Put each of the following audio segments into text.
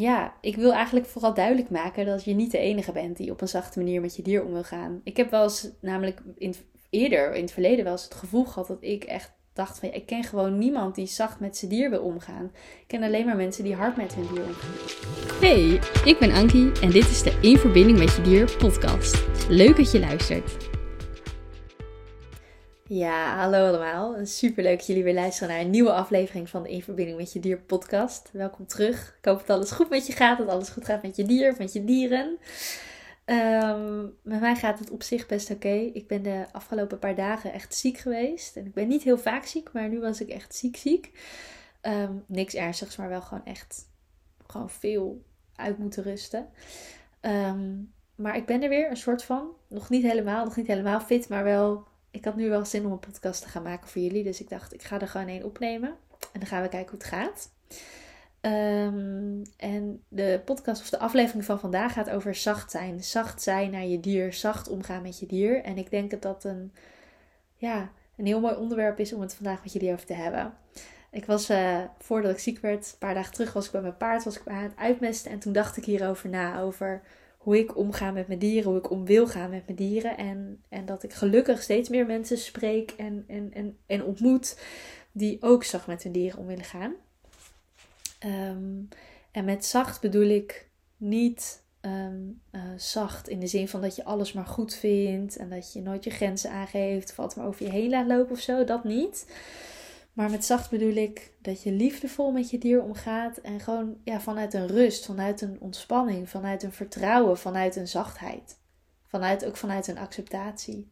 ja, ik wil eigenlijk vooral duidelijk maken dat je niet de enige bent die op een zachte manier met je dier om wil gaan. Ik heb wel eens, namelijk in, eerder, in het verleden, wel eens het gevoel gehad dat ik echt dacht van, ja, ik ken gewoon niemand die zacht met zijn dier wil omgaan. Ik ken alleen maar mensen die hard met hun dier omgaan. Hey, ik ben Ankie en dit is de In Verbinding met Je Dier podcast. Leuk dat je luistert. Ja, hallo allemaal. Super leuk dat jullie weer luisteren naar een nieuwe aflevering van de In Verbinding met Je Dier podcast. Welkom terug. Ik hoop dat alles goed met je gaat, dat alles goed gaat met je dier, met je dieren. Um, met mij gaat het op zich best oké. Ik ben de afgelopen paar dagen echt ziek geweest. En ik ben niet heel vaak ziek, maar nu was ik echt ziek ziek. Ehm, niks ernstigs, maar wel gewoon echt gewoon veel uit moeten rusten. Ehm, maar ik ben er weer, een soort van. Nog niet helemaal, nog niet helemaal fit, maar wel ik had nu wel zin om een podcast te gaan maken voor jullie. Dus ik dacht, ik ga er gewoon één opnemen. En dan gaan we kijken hoe het gaat. Ehm, en de podcast of de aflevering van vandaag gaat over zacht zijn. Zacht zijn naar je dier. Zacht omgaan met je dier. En ik denk dat dat een, ja, een heel mooi onderwerp is om het vandaag met jullie over te hebben. Ik was, uh, voordat ik ziek werd, een paar dagen terug, was ik bij mijn paard, was ik aan het uitmesten. En toen dacht ik hierover na, over hoe ik omga met mijn dieren, hoe ik om wil gaan met mijn dieren. En, en dat ik gelukkig steeds meer mensen spreek en, en, en, en ontmoet die ook zacht met hun dieren om willen gaan. Ehm, en met zacht bedoel ik niet ehm, eh, zacht in de zin van dat je alles maar goed vindt en dat je nooit je grenzen aangeeft of altijd maar over je heen laat lopen of zo. Dat niet. Maar met zacht bedoel ik dat je liefdevol met je dier omgaat en gewoon ja, vanuit een rust, vanuit een ontspanning, vanuit een vertrouwen, vanuit een zachtheid. Vanuit, ook vanuit een acceptatie.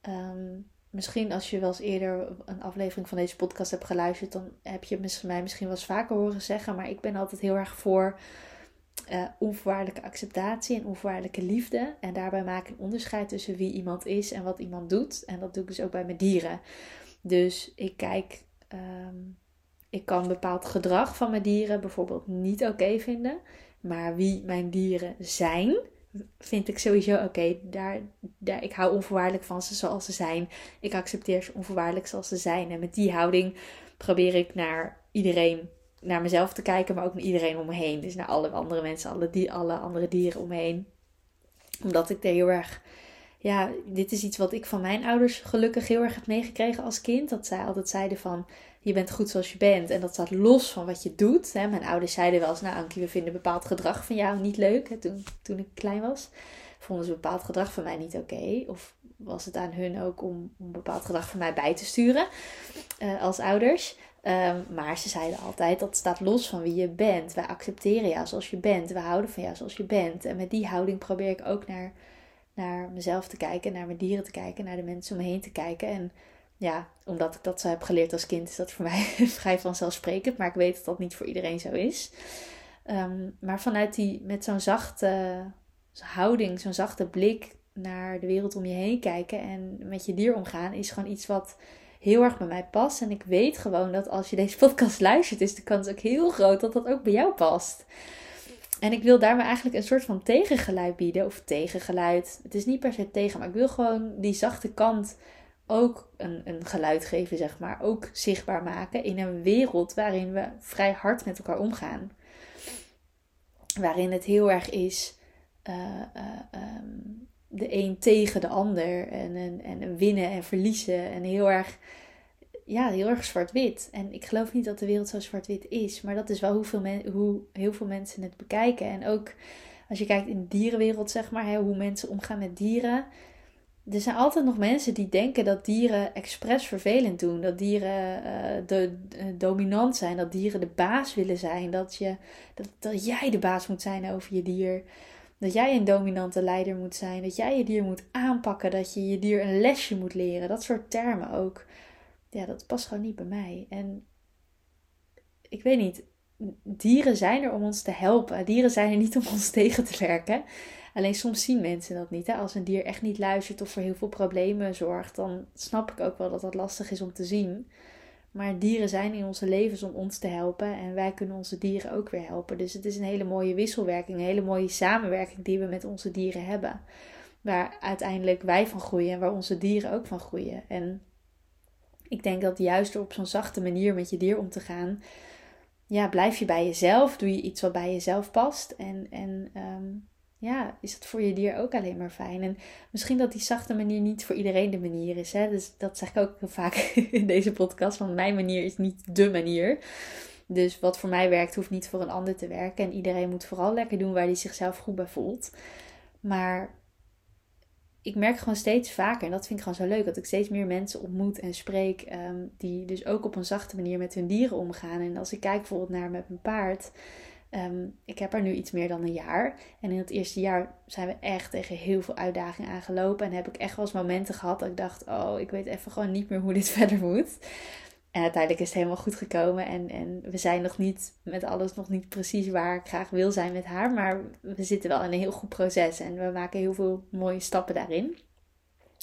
Ehm, misschien als je wel eens eerder een aflevering van deze podcast hebt geluisterd, dan heb je mij misschien wel eens vaker horen zeggen. Maar ik ben altijd heel erg voor uh, onvoorwaardelijke acceptatie en onvoorwaardelijke liefde. En daarbij maak ik een onderscheid tussen wie iemand is en wat iemand doet. En dat doe ik dus ook bij mijn dieren. Dus ik kijk Ehm, ik kan bepaald gedrag van mijn dieren bijvoorbeeld niet oké vinden. Maar wie mijn dieren zijn, vind ik sowieso oké. Daar, daar, ik hou onvoorwaardelijk van ze zoals ze zijn. Ik accepteer ze onvoorwaardelijk zoals ze zijn. En met die houding probeer ik naar iedereen, naar mezelf te kijken, maar ook naar iedereen om me heen. Dus naar alle andere mensen, alle, die, alle andere dieren om me heen. Omdat ik er heel erg ja, dit is iets wat ik van mijn ouders gelukkig heel erg heb meegekregen als kind. Dat zij altijd zeiden van, je bent goed zoals je bent. En dat staat los van wat je doet. Hè. Mijn ouders zeiden wel eens, nou Ankie, we vinden bepaald gedrag van jou niet leuk. Toen, toen ik klein was, vonden ze bepaald gedrag van mij niet oké. Of was het aan hun ook om, om bepaald gedrag van mij bij te sturen uh, als ouders. Um, maar ze zeiden altijd dat staat los van wie je bent. Wij accepteren jou zoals je bent. We houden van jou zoals je bent. En met die houding probeer ik ook naar naar mezelf te kijken, naar mijn dieren te kijken, naar de mensen om me heen te kijken. En ja, omdat ik dat zo heb geleerd als kind, is dat voor mij vrij vanzelfsprekend. Maar ik weet dat dat niet voor iedereen zo is. Um, maar vanuit die, met zo'n zachte houding, zo'n zachte blik naar de wereld om je heen kijken en met je dier omgaan, is gewoon iets wat heel erg bij mij past. En ik weet gewoon dat als je deze podcast luistert, is de kans ook heel groot dat dat ook bij jou past. En ik wil daarmee eigenlijk een soort van tegengeluid bieden. Of tegengeluid. Het is niet per se tegen, maar ik wil gewoon die zachte kant ook een, een geluid geven, zeg maar. Ook zichtbaar maken in een wereld waarin we vrij hard met elkaar omgaan. Waarin het heel erg is uh, de een tegen de ander. En, en, en winnen en verliezen. En heel erg ja, heel erg zwart-wit. En ik geloof niet dat de wereld zo zwart-wit is. Maar dat is wel hoeveel men, hoe heel veel mensen het bekijken. En ook als je kijkt in de dierenwereld, zeg maar, hè, hoe mensen omgaan met dieren. Er zijn altijd nog mensen die denken dat dieren expres vervelend doen. Dat dieren uh, de, dominant zijn. Dat dieren de baas willen zijn. Dat, je, dat, dat jij de baas moet zijn over je dier. Dat jij een dominante leider moet zijn. Dat jij je dier moet aanpakken. Dat je je dier een lesje moet leren. Dat soort termen ook ja, dat past gewoon niet bij mij. En ik weet niet, dieren zijn er om ons te helpen. Dieren zijn er niet om ons tegen te werken. Alleen soms zien mensen dat niet. Hè? Als een dier echt niet luistert of voor heel veel problemen zorgt, dan snap ik ook wel dat dat lastig is om te zien. Maar dieren zijn in onze levens om ons te helpen en wij kunnen onze dieren ook weer helpen. Dus het is een hele mooie wisselwerking, een hele mooie samenwerking die we met onze dieren hebben. Waar uiteindelijk wij van groeien en waar onze dieren ook van groeien. En ik denk dat juist door op zo'n zachte manier met je dier om te gaan, ja, blijf je bij jezelf? Doe je iets wat bij jezelf past? En, en ehm, ja, is het voor je dier ook alleen maar fijn? En misschien dat die zachte manier niet voor iedereen de manier is. Hè? Dus dat zeg ik ook vaak in deze podcast. Want mijn manier is niet de manier. Dus wat voor mij werkt, hoeft niet voor een ander te werken. En iedereen moet vooral lekker doen waar hij zichzelf goed bij voelt. Maar ik merk gewoon steeds vaker, en dat vind ik gewoon zo leuk, dat ik steeds meer mensen ontmoet en spreek. Ehm, die dus ook op een zachte manier met hun dieren omgaan. En als ik kijk bijvoorbeeld naar met mijn paard. Ehm, ik heb er nu iets meer dan een jaar. En in het eerste jaar zijn we echt tegen heel veel uitdagingen aangelopen. En heb ik echt wel eens momenten gehad dat ik dacht: Oh, ik weet even gewoon niet meer hoe dit verder moet. En uiteindelijk is het helemaal goed gekomen. En, en we zijn nog niet met alles nog niet precies waar ik graag wil zijn met haar. Maar we zitten wel in een heel goed proces. En we maken heel veel mooie stappen daarin.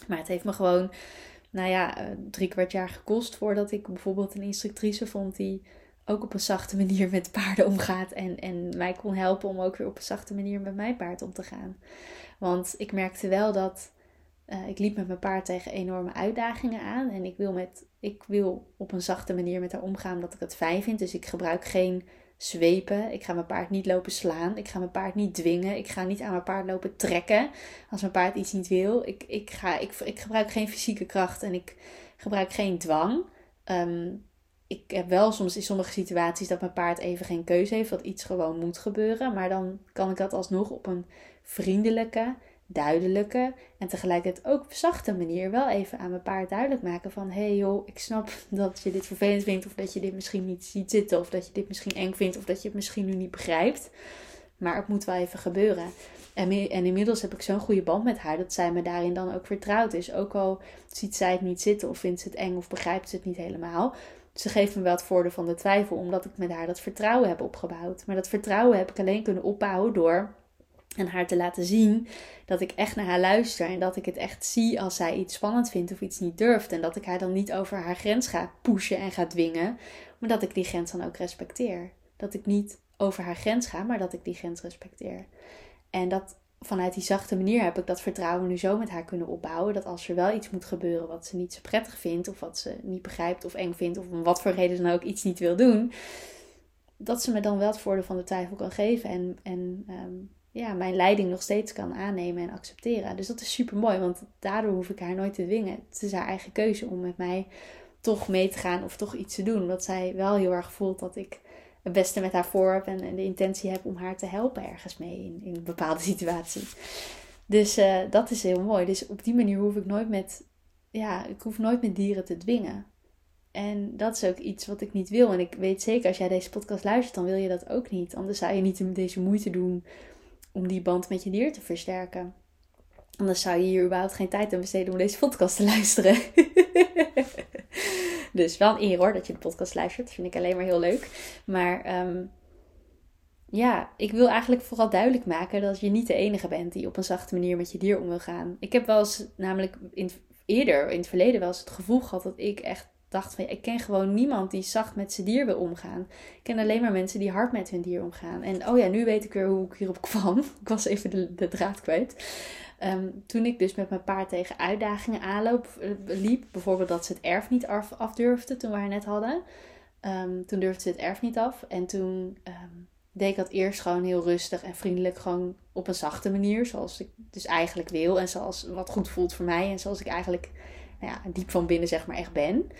Maar het heeft me gewoon, nou ja, eh, drie kwart jaar gekost voordat ik bijvoorbeeld een instructrice vond die ook op een zachte manier met paarden omgaat. En, en mij kon helpen om ook weer op een zachte manier met mijn paard om te gaan. Want ik merkte wel dat uh, ik liep met mijn paard tegen enorme uitdagingen aan. En ik wil, met, ik wil op een zachte manier met haar omgaan omdat ik het fijn vind. Dus ik gebruik geen zwepen. Ik ga mijn paard niet lopen slaan. Ik ga mijn paard niet dwingen. Ik ga niet aan mijn paard lopen trekken als mijn paard iets niet wil. Ik, ik, ga, ik, ik gebruik geen fysieke kracht en ik gebruik geen dwang. Ehm, ik heb wel soms in sommige situaties dat mijn paard even geen keuze heeft, dat iets gewoon moet gebeuren. Maar dan kan ik dat alsnog op een vriendelijke, duidelijke en tegelijkertijd ook zachte manier wel even aan mijn paard duidelijk maken van hé hey joh, ik snap dat je dit vervelend vindt of dat je dit misschien niet ziet zitten of dat je dit misschien eng vindt of dat je het misschien nu niet begrijpt. Maar het moet wel even gebeuren. En, en inmiddels heb ik zo'n goede band met haar dat zij me daarin dan ook vertrouwd is. Ook al ziet zij het niet zitten of vindt ze het eng of begrijpt ze het niet helemaal. Ze geeft me wel het voordeel van de twijfel, omdat ik met haar dat vertrouwen heb opgebouwd. Maar dat vertrouwen heb ik alleen kunnen opbouwen door en haar te laten zien dat ik echt naar haar luister. En dat ik het echt zie als zij iets spannend vindt of iets niet durft. En dat ik haar dan niet over haar grens ga pushen en ga dwingen. Maar dat ik die grens dan ook respecteer. Dat ik niet over haar grens ga, maar dat ik die grens respecteer. En dat vanuit die zachte manier heb ik dat vertrouwen nu zo met haar kunnen opbouwen. Dat als er wel iets moet gebeuren wat ze niet zo prettig vindt. Of wat ze niet begrijpt of eng vindt. Of om wat voor reden dan ook iets niet wil doen. Dat ze me dan wel het voordeel van de twijfel kan geven. En, en ehm, ja, mijn leiding nog steeds kan aannemen en accepteren. Dus dat is super mooi, want daardoor hoef ik haar nooit te dwingen. Het is haar eigen keuze om met mij toch mee te gaan of toch iets te doen. Omdat zij wel heel erg voelt dat ik het beste met haar voor heb en, de intentie heb om haar te helpen ergens mee in, in een bepaalde situatie. Dus uh, dat is heel mooi. Dus op die manier hoef ik nooit met, ja, ik hoef nooit met dieren te dwingen. En dat is ook iets wat ik niet wil. En ik weet zeker, als jij deze podcast luistert, dan wil je dat ook niet. Anders zou je niet deze moeite doen om die band met je dier te versterken. Anders zou je hier überhaupt geen tijd aan besteden om deze podcast te luisteren. dus wel een eer hoor dat je de podcast luistert. Dat vind ik alleen maar heel leuk. Maar ehm, ja, ik wil eigenlijk vooral duidelijk maken dat je niet de enige bent die op een zachte manier met je dier om wil gaan. Ik heb wel eens, namelijk in, eerder, in het verleden, wel eens het gevoel gehad dat ik echt dacht van ja, ik ken gewoon niemand die zacht met zijn dier wil omgaan. Ik ken alleen maar mensen die hard met hun dier omgaan. En oh ja, nu weet ik weer hoe ik hierop kwam. ik was even de, draad kwijt. Ehm, toen ik dus met mijn paard tegen uitdagingen aanloop, eh, liep, bijvoorbeeld dat ze het erf niet af, afdurfde toen we haar net hadden. Um, toen durfde ze het erf niet af. En toen um, deed ik dat eerst gewoon heel rustig en vriendelijk, gewoon op een zachte manier, zoals ik dus eigenlijk wil en zoals wat goed voelt voor mij en zoals ik eigenlijk nou ja, diep van binnen zeg maar echt ben.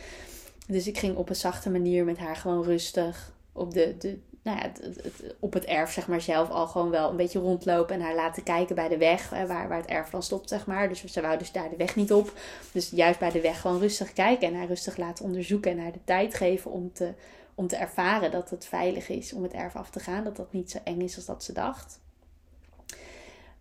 Dus ik ging op een zachte manier met haar gewoon rustig op, de, de, nou ja, het, op het erf zeg maar zelf al gewoon wel een beetje rondlopen. En haar laten kijken bij de weg waar, waar het erf dan stopt zeg maar. Dus ze wou dus daar de weg niet op. Dus juist bij de weg gewoon rustig kijken en haar rustig laten onderzoeken. En haar de tijd geven om te, om te ervaren dat het veilig is om het erf af te gaan. Dat dat niet zo eng is als dat ze dacht.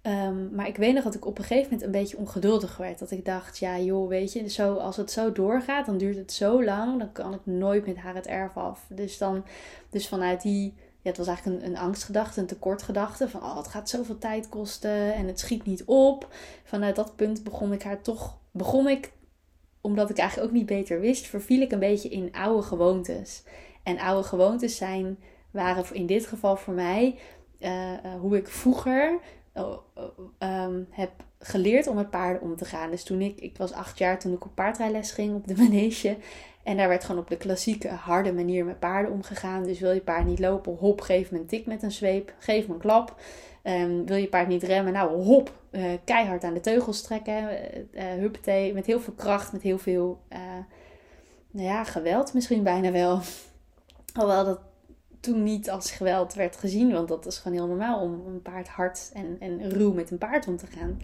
Ehm, maar ik weet nog dat ik op een gegeven moment een beetje ongeduldig werd. Dat ik dacht, ja joh, weet je, zo, als het zo doorgaat, dan duurt het zo lang. Dan kan ik nooit met haar het erf af. Dus, dan, dus vanuit die, ja, het was eigenlijk een, een angstgedachte, een tekortgedachte. Van, oh, het gaat zoveel tijd kosten en het schiet niet op. Vanuit dat punt begon ik haar toch, begon ik, omdat ik eigenlijk ook niet beter wist, verviel ik een beetje in oude gewoontes. En oude gewoontes zijn, waren in dit geval voor mij... Uh, uh, hoe ik vroeger um, heb geleerd om met paarden om te gaan. Dus toen ik, ik was acht jaar toen ik op paardrijles ging op de manege. En daar werd gewoon op de klassieke harde manier met paarden omgegaan. Dus wil je paard niet lopen, hop, geef me een tik met een zweep, geef me een klap. Um, wil je paard niet remmen, nou hop, uh, keihard aan de teugels trekken. Uh, met heel veel kracht, met heel veel nou ja, geweld misschien bijna wel. Alhoewel dat toen niet als geweld werd gezien, want dat is gewoon heel normaal om een paard hard en, en ruw met een paard om te gaan.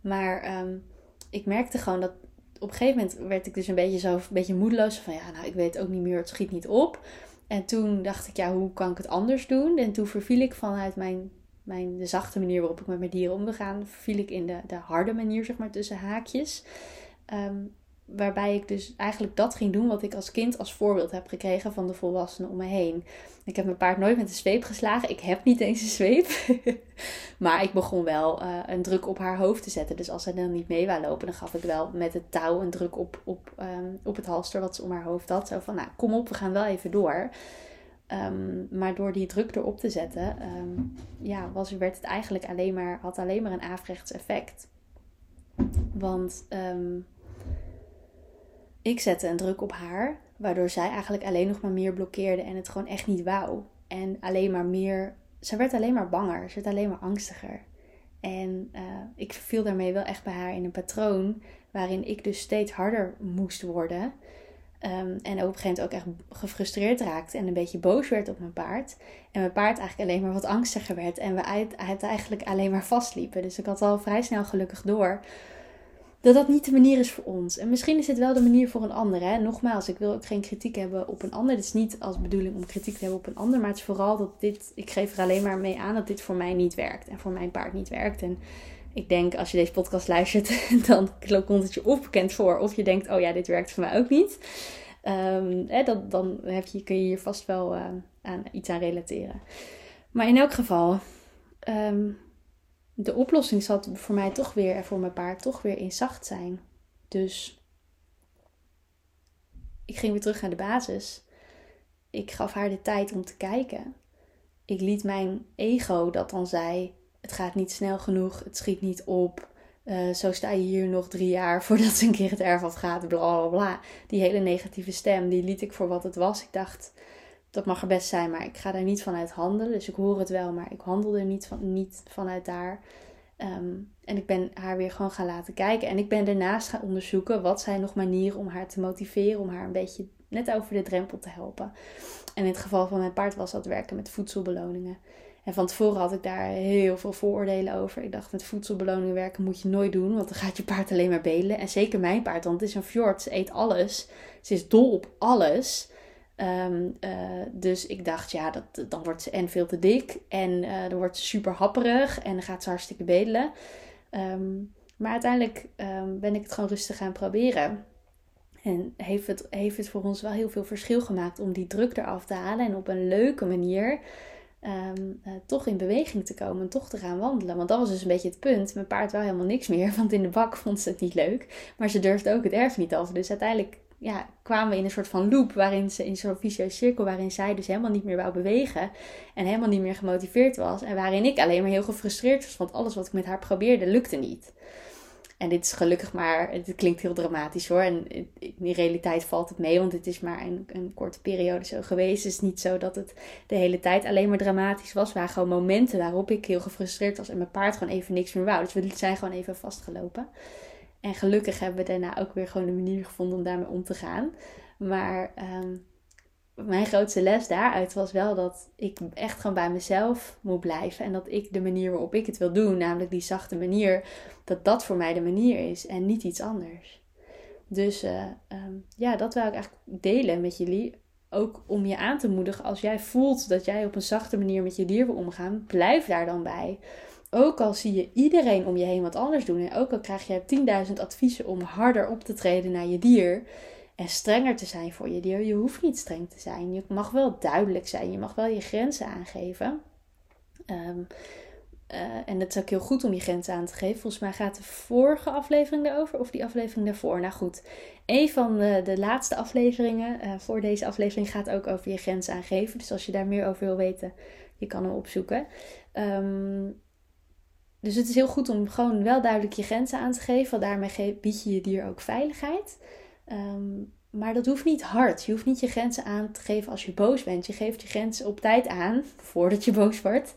Maar um, ik merkte gewoon dat op een gegeven moment werd ik dus een beetje zo een beetje moedeloos. Van ja, nou ik weet ook niet meer, het schiet niet op. En toen dacht ik, ja, hoe kan ik het anders doen? En toen verviel ik vanuit mijn, mijn de zachte manier waarop ik met mijn dieren om wil gaan, verviel ik in de, de harde manier, zeg maar, tussen haakjes. Um, waarbij ik dus eigenlijk dat ging doen wat ik als kind als voorbeeld heb gekregen van de volwassenen om me heen. Ik heb mijn paard nooit met een zweep geslagen. Ik heb niet eens een zweep. maar ik begon wel uh, een druk op haar hoofd te zetten. Dus als zij dan niet mee wou lopen, dan gaf ik wel met het touw een druk op, op, um, op het halster wat ze om haar hoofd had. Zo van, nou kom op, we gaan wel even door. Um, maar door die druk erop te zetten, um, ja, was, werd het eigenlijk alleen maar, had alleen maar een averechts effect. Want ik zette een druk op haar, waardoor zij eigenlijk alleen nog maar meer blokkeerde en het gewoon echt niet wou. En alleen maar meer, ze werd alleen maar banger, ze werd alleen maar angstiger. En uh, ik viel daarmee wel echt bij haar in een patroon waarin ik dus steeds harder moest worden. Um, en op een gegeven moment ook echt gefrustreerd raakte en een beetje boos werd op mijn paard. En mijn paard eigenlijk alleen maar wat angstiger werd en we uiteindelijk alleen maar vastliepen. Dus ik had al vrij snel gelukkig door dat dat niet de manier is voor ons. En misschien is het wel de manier voor een ander. Hè? Nogmaals, ik wil ook geen kritiek hebben op een ander. Het is niet als bedoeling om kritiek te hebben op een ander. Maar het is vooral dat dit, ik geef er alleen maar mee aan dat dit voor mij niet werkt. En voor mijn paard niet werkt. En ik denk, als je deze podcast luistert, dan komt het je of bekend voor. Of je denkt, oh ja, dit werkt voor mij ook niet. Um, hè, dan heb je, kun je hier vast wel uh, aan, iets aan relateren. Maar in elk geval, um, de oplossing zat voor mij toch weer en voor mijn paard toch weer in zacht zijn. Dus ik ging weer terug naar de basis. Ik gaf haar de tijd om te kijken. Ik liet mijn ego dat dan zei: het gaat niet snel genoeg, het schiet niet op. Uh, zo sta je hier nog drie jaar voordat ze een keer het erf afgaat, bla bla bla. Die hele negatieve stem, die liet ik voor wat het was. Ik dacht, dat mag er best zijn, maar ik ga daar niet vanuit handelen. Dus ik hoor het wel, maar ik handel er niet, van, niet vanuit daar. Ehm, en ik ben haar weer gewoon gaan laten kijken. En ik ben daarnaast gaan onderzoeken wat zijn nog manieren om haar te motiveren, om haar een beetje net over de drempel te helpen. En in het geval van mijn paard was dat werken met voedselbeloningen. En van tevoren had ik daar heel veel vooroordelen over. Ik dacht, met voedselbeloningen werken moet je nooit doen, want dan gaat je paard alleen maar bedelen. En zeker mijn paard, want het is een fjord, ze eet alles. Ze is dol op alles. Um, uh, dus ik dacht, ja, dat, dan wordt ze en veel te dik en uh, dan wordt ze super happerig en dan gaat ze hartstikke bedelen. Um, maar uiteindelijk um, ben ik het gewoon rustig gaan proberen. En heeft het, heeft het voor ons wel heel veel verschil gemaakt om die druk eraf te halen en op een leuke manier uh, toch in beweging te komen en toch te gaan wandelen. Want dat was dus een beetje het punt. Mijn paard wou helemaal niks meer, want in de bak vond ze het niet leuk. Maar ze durfde ook het erf niet af. Dus uiteindelijk ja, kwamen we in een soort van loop waarin ze in zo'n vicieuze cirkel waarin zij dus helemaal niet meer wou bewegen en helemaal niet meer gemotiveerd was en waarin ik alleen maar heel gefrustreerd was, want alles wat ik met haar probeerde lukte niet. En dit is gelukkig maar, het klinkt heel dramatisch hoor. En in de realiteit valt het mee, want het is maar een, een korte periode zo geweest. Het is niet zo dat het de hele tijd alleen maar dramatisch was. Het waren gewoon momenten waarop ik heel gefrustreerd was en mijn paard gewoon even niks meer wou. Dus we zijn gewoon even vastgelopen. En gelukkig hebben we daarna ook weer gewoon een manier gevonden om daarmee om te gaan. Maar ehm, mijn grootste les daaruit was wel dat ik echt gewoon bij mezelf moet blijven. En dat ik de manier waarop ik het wil doen, namelijk die zachte manier, dat dat voor mij de manier is en niet iets anders. Dus uh, um, ja, dat wil ik eigenlijk delen met jullie. Ook om je aan te moedigen, als jij voelt dat jij op een zachte manier met je dier wil omgaan, blijf daar dan bij. Ook al zie je iedereen om je heen wat anders doen. En ook al krijg je 10.000 adviezen om harder op te treden naar je dier. En strenger te zijn voor je dier. Je hoeft niet streng te zijn. Je mag wel duidelijk zijn. Je mag wel je grenzen aangeven. Um, uh, en het is ook heel goed om je grenzen aan te geven. Volgens mij gaat de vorige aflevering daarover. Of die aflevering daarvoor. Nou goed. Een van de, de laatste afleveringen uh, voor deze aflevering gaat ook over je grenzen aangeven. Dus als je daar meer over wil weten. Je kan hem opzoeken. Um, dus het is heel goed om gewoon wel duidelijk je grenzen aan te geven. Want daarmee bied je je dier ook veiligheid. Um, maar dat hoeft niet hard. Je hoeft niet je grenzen aan te geven als je boos bent. Je geeft je grenzen op tijd aan, voordat je boos wordt.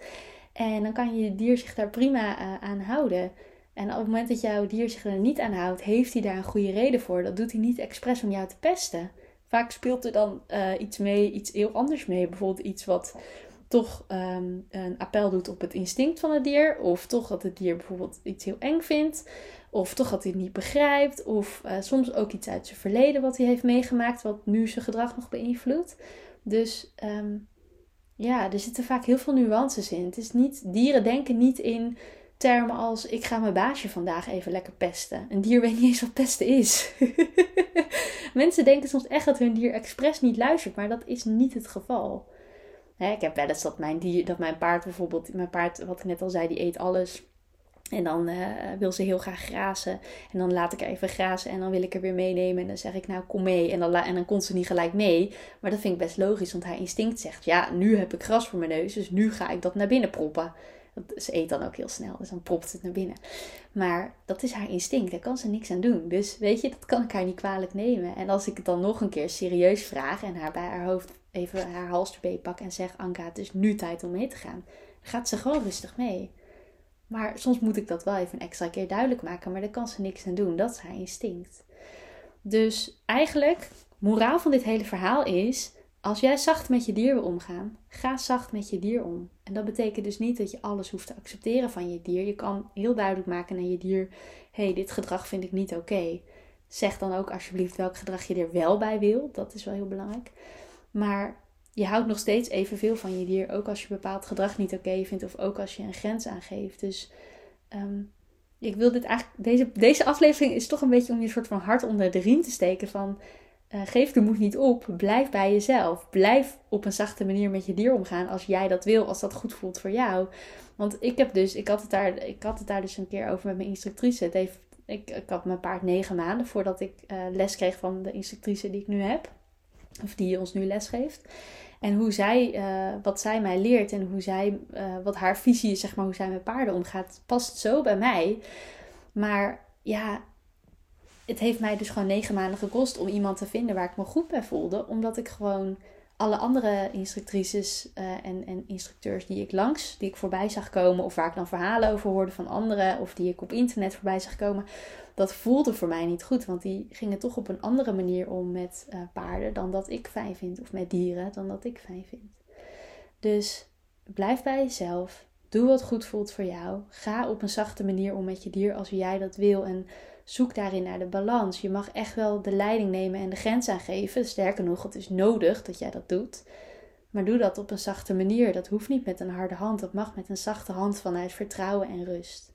En dan kan je dier zich daar prima uh, aan houden. En op het moment dat jouw dier zich er niet aan houdt, heeft hij daar een goede reden voor. Dat doet hij niet expres om jou te pesten. Vaak speelt er dan uh, iets mee, iets heel anders mee. Bijvoorbeeld iets wat toch um, een appel doet op het instinct van het dier. Of toch dat het dier bijvoorbeeld iets heel eng vindt. Of toch dat hij het niet begrijpt. Of uh, soms ook iets uit zijn verleden wat hij heeft meegemaakt. Wat nu zijn gedrag nog beïnvloedt. Dus um, ja, er zitten vaak heel veel nuances in. Het is niet, dieren denken niet in termen als ik ga mijn baasje vandaag even lekker pesten. Een dier weet niet eens wat pesten is. Mensen denken soms echt dat hun dier expres niet luistert, maar dat is niet het geval. Ik heb wel eens dat mijn, mijn paard bijvoorbeeld, mijn paard, wat ik net al zei, die eet alles. En dan uh, wil ze heel graag grazen. En dan laat ik er even grazen en dan wil ik er weer meenemen. En dan zeg ik, nou kom mee. En dan, en dan komt ze niet gelijk mee. Maar dat vind ik best logisch, want haar instinct zegt, ja, nu heb ik gras voor mijn neus. Dus nu ga ik dat naar binnen proppen. Ze eet dan ook heel snel, dus dan propt het naar binnen. Maar dat is haar instinct, daar kan ze niks aan doen. Dus weet je, dat kan ik haar niet kwalijk nemen. En als ik het dan nog een keer serieus vraag en haar bij haar hoofd even haar hals erbij pak en zeg: Anka, het is nu tijd om mee te gaan, dan gaat ze gewoon rustig mee. Maar soms moet ik dat wel even een extra keer duidelijk maken, maar daar kan ze niks aan doen. Dat is haar instinct. Dus eigenlijk, moraal van dit hele verhaal is: als jij zacht met je dier wil omgaan, ga zacht met je dier om. En dat betekent dus niet dat je alles hoeft te accepteren van je dier. Je kan heel duidelijk maken naar je dier: hey, dit gedrag vind ik niet oké. Zeg dan ook alsjeblieft welk gedrag je er wel bij wil. Dat is wel heel belangrijk. Maar je houdt nog steeds evenveel van je dier, ook als je bepaald gedrag niet oké vindt of ook als je een grens aangeeft. Dus um, ik wil dit eigenlijk, deze, deze aflevering is toch een beetje om je soort van hart onder de riem te steken van uh, geef de moed niet op, blijf bij jezelf. Blijf op een zachte manier met je dier omgaan als jij dat wil, als dat goed voelt voor jou. Want ik heb dus, ik had het daar, ik had het daar dus een keer over met mijn instructrice. Ik, ik had mijn paard negen maanden voordat ik uh, les kreeg van de instructrice die ik nu heb. Of die ons nu les geeft. En hoe zij, uh, wat zij mij leert en hoe zij, uh, wat haar visie is, zeg maar, hoe zij met paarden omgaat, past zo bij mij. Maar ja, het heeft mij dus gewoon negen maanden gekost om iemand te vinden waar ik me goed bij voelde. Omdat ik gewoon alle andere instructrices uh, en, en instructeurs die ik langs, die ik voorbij zag komen, of waar ik dan verhalen over hoorde van anderen, of die ik op internet voorbij zag komen, dat voelde voor mij niet goed. Want die gingen toch op een andere manier om met uh, paarden dan dat ik fijn vind, of met dieren dan dat ik fijn vind. Dus blijf bij jezelf. Doe wat goed voelt voor jou. Ga op een zachte manier om met je dier als jij dat wil. En zoek daarin naar de balans. Je mag echt wel de leiding nemen en de grens aangeven. Sterker nog, het is nodig dat jij dat doet. Maar doe dat op een zachte manier. Dat hoeft niet met een harde hand. Dat mag met een zachte hand vanuit vertrouwen en rust.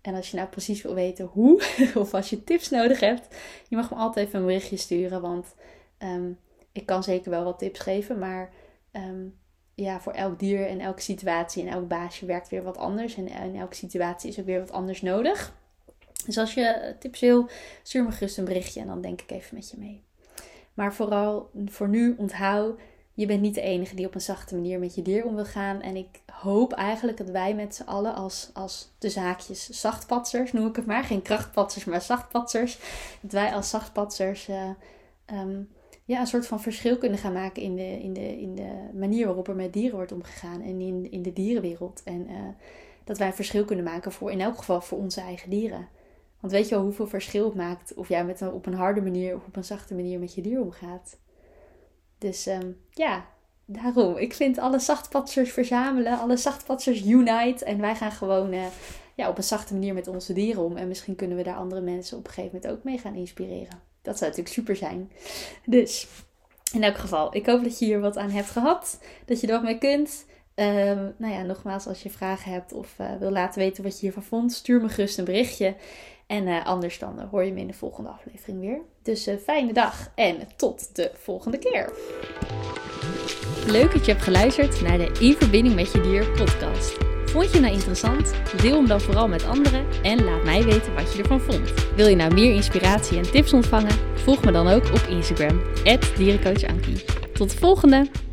En als je nou precies wil weten hoe, of als je tips nodig hebt, je mag me altijd even een berichtje sturen. Want ehm, ik kan zeker wel wat tips geven. Maar um, ja, voor elk dier en elke situatie en elk baasje werkt weer wat anders. En in elke situatie is ook weer wat anders nodig. Dus als je tips wil, stuur me gerust een berichtje en dan denk ik even met je mee. Maar vooral voor nu onthoud, je bent niet de enige die op een zachte manier met je dier om wil gaan. En ik hoop eigenlijk dat wij met z'n allen als, als de zaakjes zachtpatsers, noem ik het maar. Geen krachtpatsers, maar zachtpatsers. Dat wij als zachtpatsers uh, um, ja, een soort van verschil kunnen gaan maken in de, in de, in de manier waarop er met dieren wordt omgegaan. En in, in de dierenwereld. En uh, dat wij een verschil kunnen maken voor in elk geval voor onze eigen dieren. Want weet je wel hoeveel verschil het maakt of jij met een, op een harde manier of op een zachte manier met je dier omgaat. Dus um, ja, daarom. Ik vind alle zachtpatsers verzamelen, alle zachtpatsers unite. En wij gaan gewoon uh, ja, op een zachte manier met onze dieren om. En misschien kunnen we daar andere mensen op een gegeven moment ook mee gaan inspireren. Dat zou natuurlijk super zijn. Dus in elk geval, ik hoop dat je hier wat aan hebt gehad. Dat je er wat mee kunt. Um, nou ja, nogmaals, als je vragen hebt of uh, wil laten weten wat je hiervan vond, stuur me gerust een berichtje. En uh, anders dan hoor je me in de volgende aflevering weer. Dus uh, fijne dag en tot de volgende keer. Leuk dat je hebt geluisterd naar de In Verbinding met Je Dier podcast. Vond je nou interessant? Deel hem dan vooral met anderen en laat mij weten wat je ervan vond. Wil je nou meer inspiratie en tips ontvangen? Volg me dan ook op Instagram, dierencoachankie. Tot de volgende!